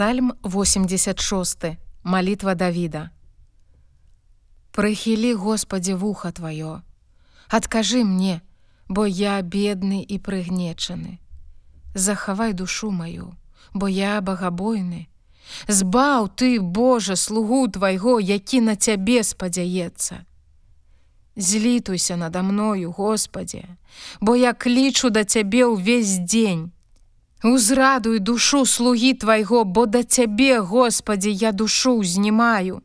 Псальм 86 молитва Давіда Прыхілі Господі вуха тваё Адкажы мне, бо я бедны і прыгнечаны Захавай душу маю, бо я багабойны Збаў ты Божа слугу твайго, які на цябе спадзяецца. Злітуйся надо мною, Господі, бо я клічу да цябе ўвесь дзень Узрадуй душу слугі твайго, бо да цябе, Господі, я душу узнімаю.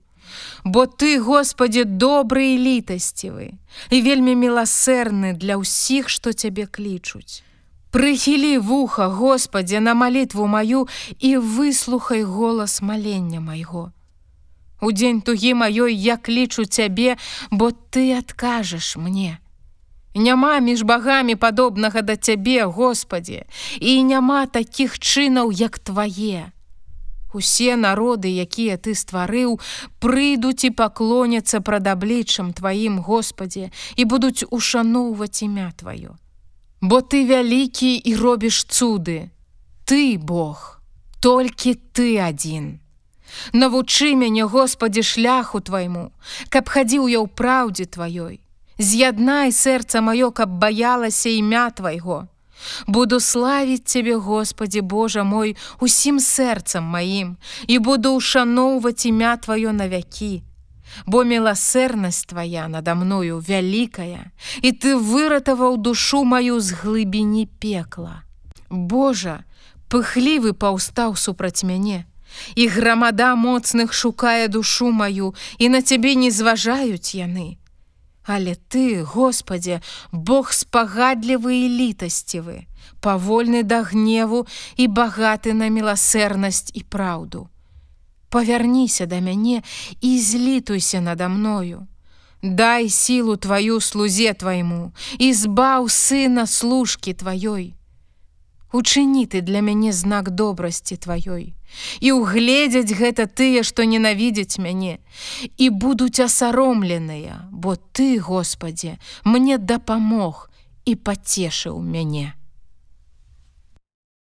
Бо ты, Господі, добры і літасцівы і вельмі міласэрны для ўсіх, што цябе клічуць. Прыхілі вуха, Господі, на малітву маю і выслухай голас малення майго. У дзень тугі маёй я клічу цябе, бо ты адкажаш мне. Няма між багамі падобнага да цябе, Господі, і няма такіх чынаў, як твае. Усе народы, якія ты стварыў, прыйдуць і паклоняцца прад абліччам тваім Господі і будуць ушаноўваць імя тваё. Бо ты вялікі і робіш цуды. Ты, Бог, толькі ты адзін. Навучы мяне, Господі, шляху твайму, каб хадзіў я ў праўдзе тваёй. З'яднай сэрца маё, каб баялася імя твайго. Буду славіць цябе, Господі Божа мой, усім сэрцам маім і буду ушаноўваць імя тваё на вякі. Бо міласэрнасць твая надо мною вялікая, і ты выратаваў душу маю з глыбіні пекла. Божа, пыхлівы паўстаў супраць мяне, і грамада моцных шукае душу маю, і на цябе не зважаюць яны. Але ты, Господе, Бог спагадлівы і літасцівы, павольны да гневу і багаты на міласэрнасць і праўду. Павярніся да мяне і злітуйся надо мною. Дай сілу тваю слузе твайму і збаў сына служкі тваёй. Учыні ты для мяне знак добрасці тваёй і ўгледзяць гэта тыя, што ненавідзяць мяне і будуць асаромленыя, бо ты, Господе, мне дапамог і пацешыў мяне.